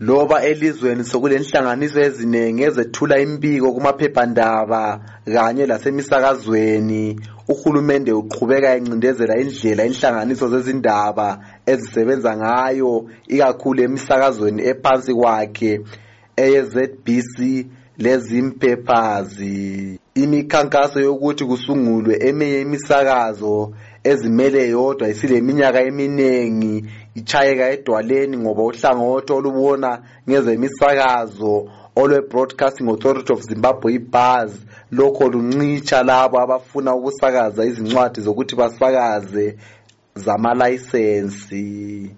loba elizweni sokulenhlanganiso eziningi ezethula imbiko kumaphephandaba kanye lasemisakazweni uhulumende uqhubeka encindezela indlela inhlanganiso zezindaba ezisebenza ngayo ikakhulu emisakazweni ephansi kwakhe eye-ZBC lezimpeppers imikhankaso yokuthi kusungulwe eminye imisakazo ezimele yodwa isileminyaka eminingi ichayeka edwaleni ngoba uhlangothi olubona ngezemisakazo olwe-broadcasting authority of zimbabwe ibars lokho luncitsha labo abafuna ukusakaza izincwadi zokuthi basakaze zamalayisensi.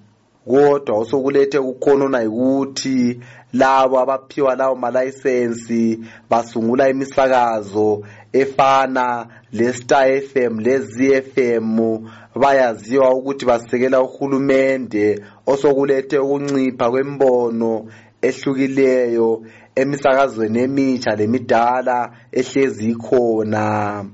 Kodwa osokulethe kukhonona yikuthi labo abaphiwa lawo malayisensi basungula imisakazo efana le-star fm le-zfm bayaziwa ukuthi basekela uhulumende osokulethe ukuncipha kwembono ehlukileyo emisakazweni emitsha lemidala ehlezi ikhona.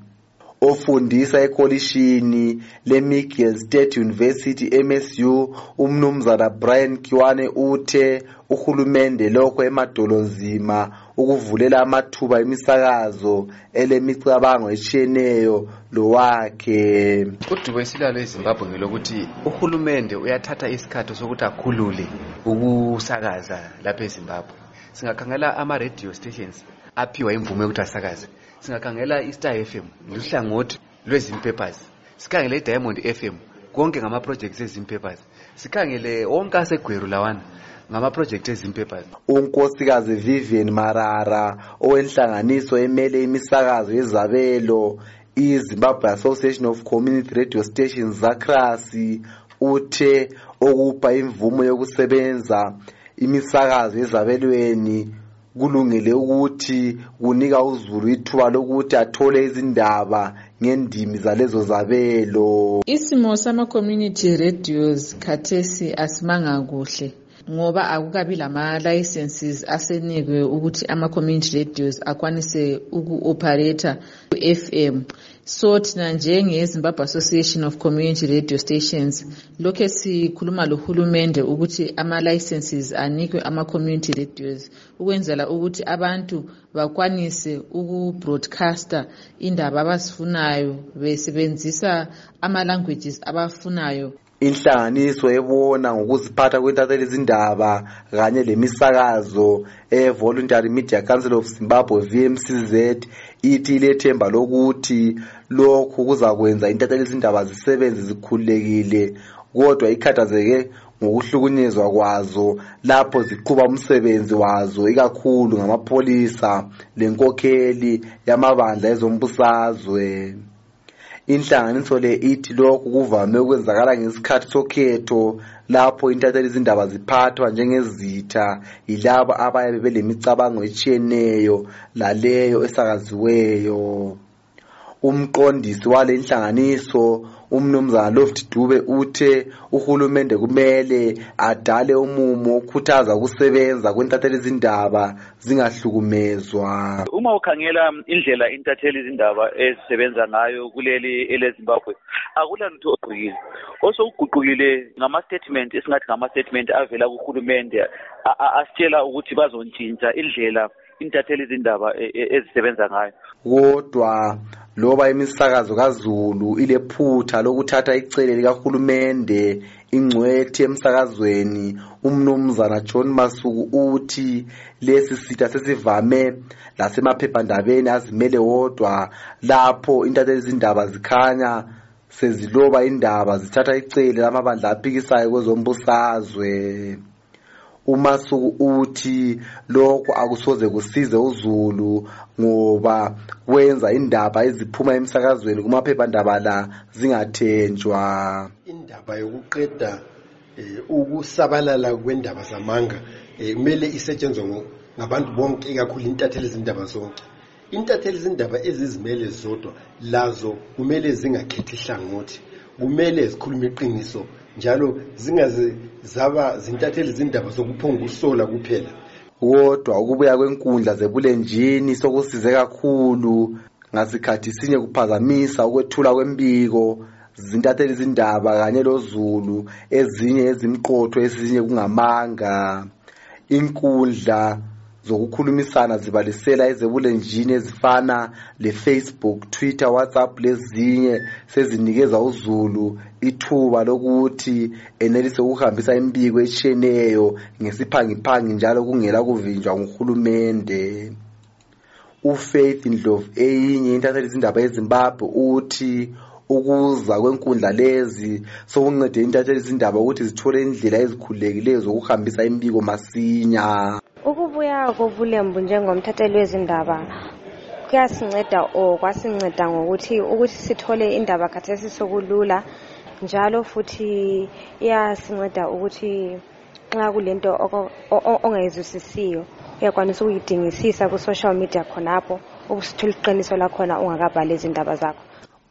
Ofundisa ekolishini lemiguel state university msu umnumzana brian kiwane uthe uhulumende lokho emadolonzima ukuvulela amathuba emisakazo elemicabango etshiyeneyo lowakhe. Udubo esilalo ezimbabwe ngelokuthi uhulumende uyathatha isikhathi sokuthi akhulule ukusakaza lapha ezimbabwe. Singakhangela ama-radio stations aphiwa imvumo yokuthi asakaze. Singakhangela i-star fm luhlangothi lwezimpepers sikhangele i-diamond fm konke ngama-projects ezimpepers sikhangele wonke asegweru lawana ngama-project ezimpepers unkosikazi vivian marara owenhlanganiso emele imisakazo yezabelo i-zimbabwe association of community radio stations zacrasi uthe okupha imvumo yokusebenza imisakazo ezabelweni kulungile ukuthi kunika uzulu ithuba lokuthi athole izindaba ngendimi zalezo zabelo. Isimo sama-community radios khathesi asimanga kuhle ngoba akukabi lama-licenses asenikwe ukuthi ama-community radios akwanise uku-operator ku-fm so thina njenge-zimbabwe association of community radio stations lokhe sikhuluma lohulumende ukuthi ama-licenses anikwe ama-community radios ukwenzela ukuthi abantu bakwanise ukubroadcaster indaba abazifunayo besebenzisa ama-languages abafunayo. Inhlanganiso ebona ngokuziphatha kwentatheli izindaba kanye lemisakazo e-voluntary media council of zimbabwe vmcz ithi ilethemba lokuthi lokhu kuzakwenza intatheli izindaba zisebenze zikhululekile kodwa ikhathazeke ngokuhlukunyezwa kwazo lapho ziqhuba umsebenzi wazo ikakhulu ngamapholisa lenkokheli yamabandla ezombusazwe. Inhlanganiso le ithi lokhu kuvame ukwenzakala ngesikhathi sokhetho lapho intatheli izindaba ziphathwa njengezitha yilabo abayabe belemicabango etshiyeneyo laleyo esakaziweyo. Umqondisi wale nhlanganiso umnumzana loft dube uthe uhulumende kumele adale umumo okhuthaza ukusebenza kwentatheli izindaba zingahlukumezwa uma ukhangela indlela intatheli izindaba ezisebenza ngayo kuleli elezimbabwe akula lutho ogqukile osokuguqukile ngama-statement esingathi ngama-statement avela kuhulumende asitshela ukuthi bazontshintsha indlela intatheli izindaba ezisebenza ngayo. Kodwa loba imisakazo kazulu ilephutha lokuthatha icele likahulumende ingcwethi emsakazweni umnumzana john masuku uthi lesi sitha sesivame lasemaphephandabeni azimele wodwa lapho intatheli izindaba zikhanya seziloba indaba zithatha icele lamabandla aphikisayo kwezombusazwe. Umasuku uthi lokho akusoze kusize uzulu ngoba kwenza indaba eziphuma emsakazweni kumaphephandaba la zingathenjwa. Indaba yokuqeda ukusabalala kwendaba zamanga kumele isetshenzwe ngabantu bonke ikakhulu intatheli izindaba zonke. Intatheli izindaba ezizimele zodwa lazo kumele zingakhethi ihlangothi. Kumele zikhulume iqiniso njalo zingaze zaba zintatheli izindaba zokuphonga usola kuphela. Kodwa ukubuya kwenkundla zebulenjini sokusize kakhulu ngasikhathi sinye kuphazamisa ukwethula kwembiko zintatheli izindaba kanye lozulu ezinye ezimqotho ezinye kungamanga. Inkundla zokukhulumisana zibalisela ezebulenjini ezifana le-Facebook, Twitter, WhatsApp lezinye sezinikeza uzulu ithuba lokuthi enelise ukuhambisa imbiko etshiyeneyo ngesiphangiphangi njalo kungela kuvinjwa nguhulumende. Ufaith ndlovu eyinye intatheli izindaba ezimbabwe uthi ukuza kwenkundla lezi sokuncede intatheli izindaba ukuthi zithole indlela ezikhululekileyo zokuhambisa imbiko masinya. Ukubuya kobulembu njengomthatheli wezindaba kuyasinceda or kwasinceda ngokuthi ukuthi sithole indaba khathesi sokulula. Njalo futhi iyasinceda ukuthi nxa kulento ongayizwisisiyo uyakwanisa ukuyidingisisa ku-social media khonapho ukusithola iqiniso lakhona ungakabhali izindaba zakho.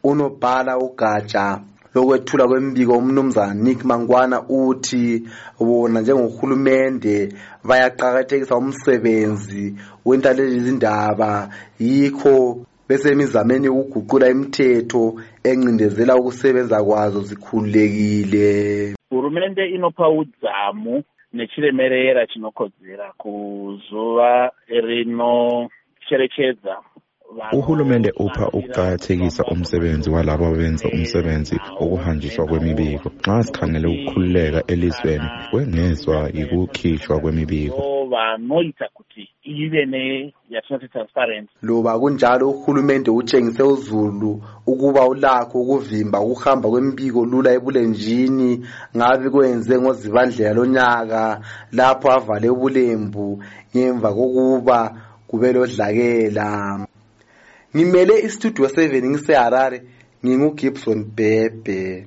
Unobhala ugatsha lokwethula kwembiko umnumzana nick mangwana uthi bona njengohulumende bayaqakathekisa umsebenzi wentaleli izindaba yikho besemizameni yokuguqula imithetho encindezela ukusebenza kwazo zikhululekile. Hurumende inopa udzamu nechiremerera chinokodzera kuzuva rinocherechedza vano- uhulumende upha ukuqakathekisa umsebenzi walabo abenza umsebenzi wokuhanjiswa kwemibiko. Nxa sikhangele ukukhululeka elizweni kwengezwa yikukhishwa kwemibiko. So, vanoita kuti ive neyatinoti transparent loba kunjalo uhulumende utshengise uzulu ukuba ulakho ukuvimba ukuhamba kwembiko lula ebulenjini ngabe kwenze ngozibandlela lonyaka lapho avale ubulembu ngemva kokuba kube lodlakela. Ngimele istudio 7 ngiseharare ngingugibson bhebhe.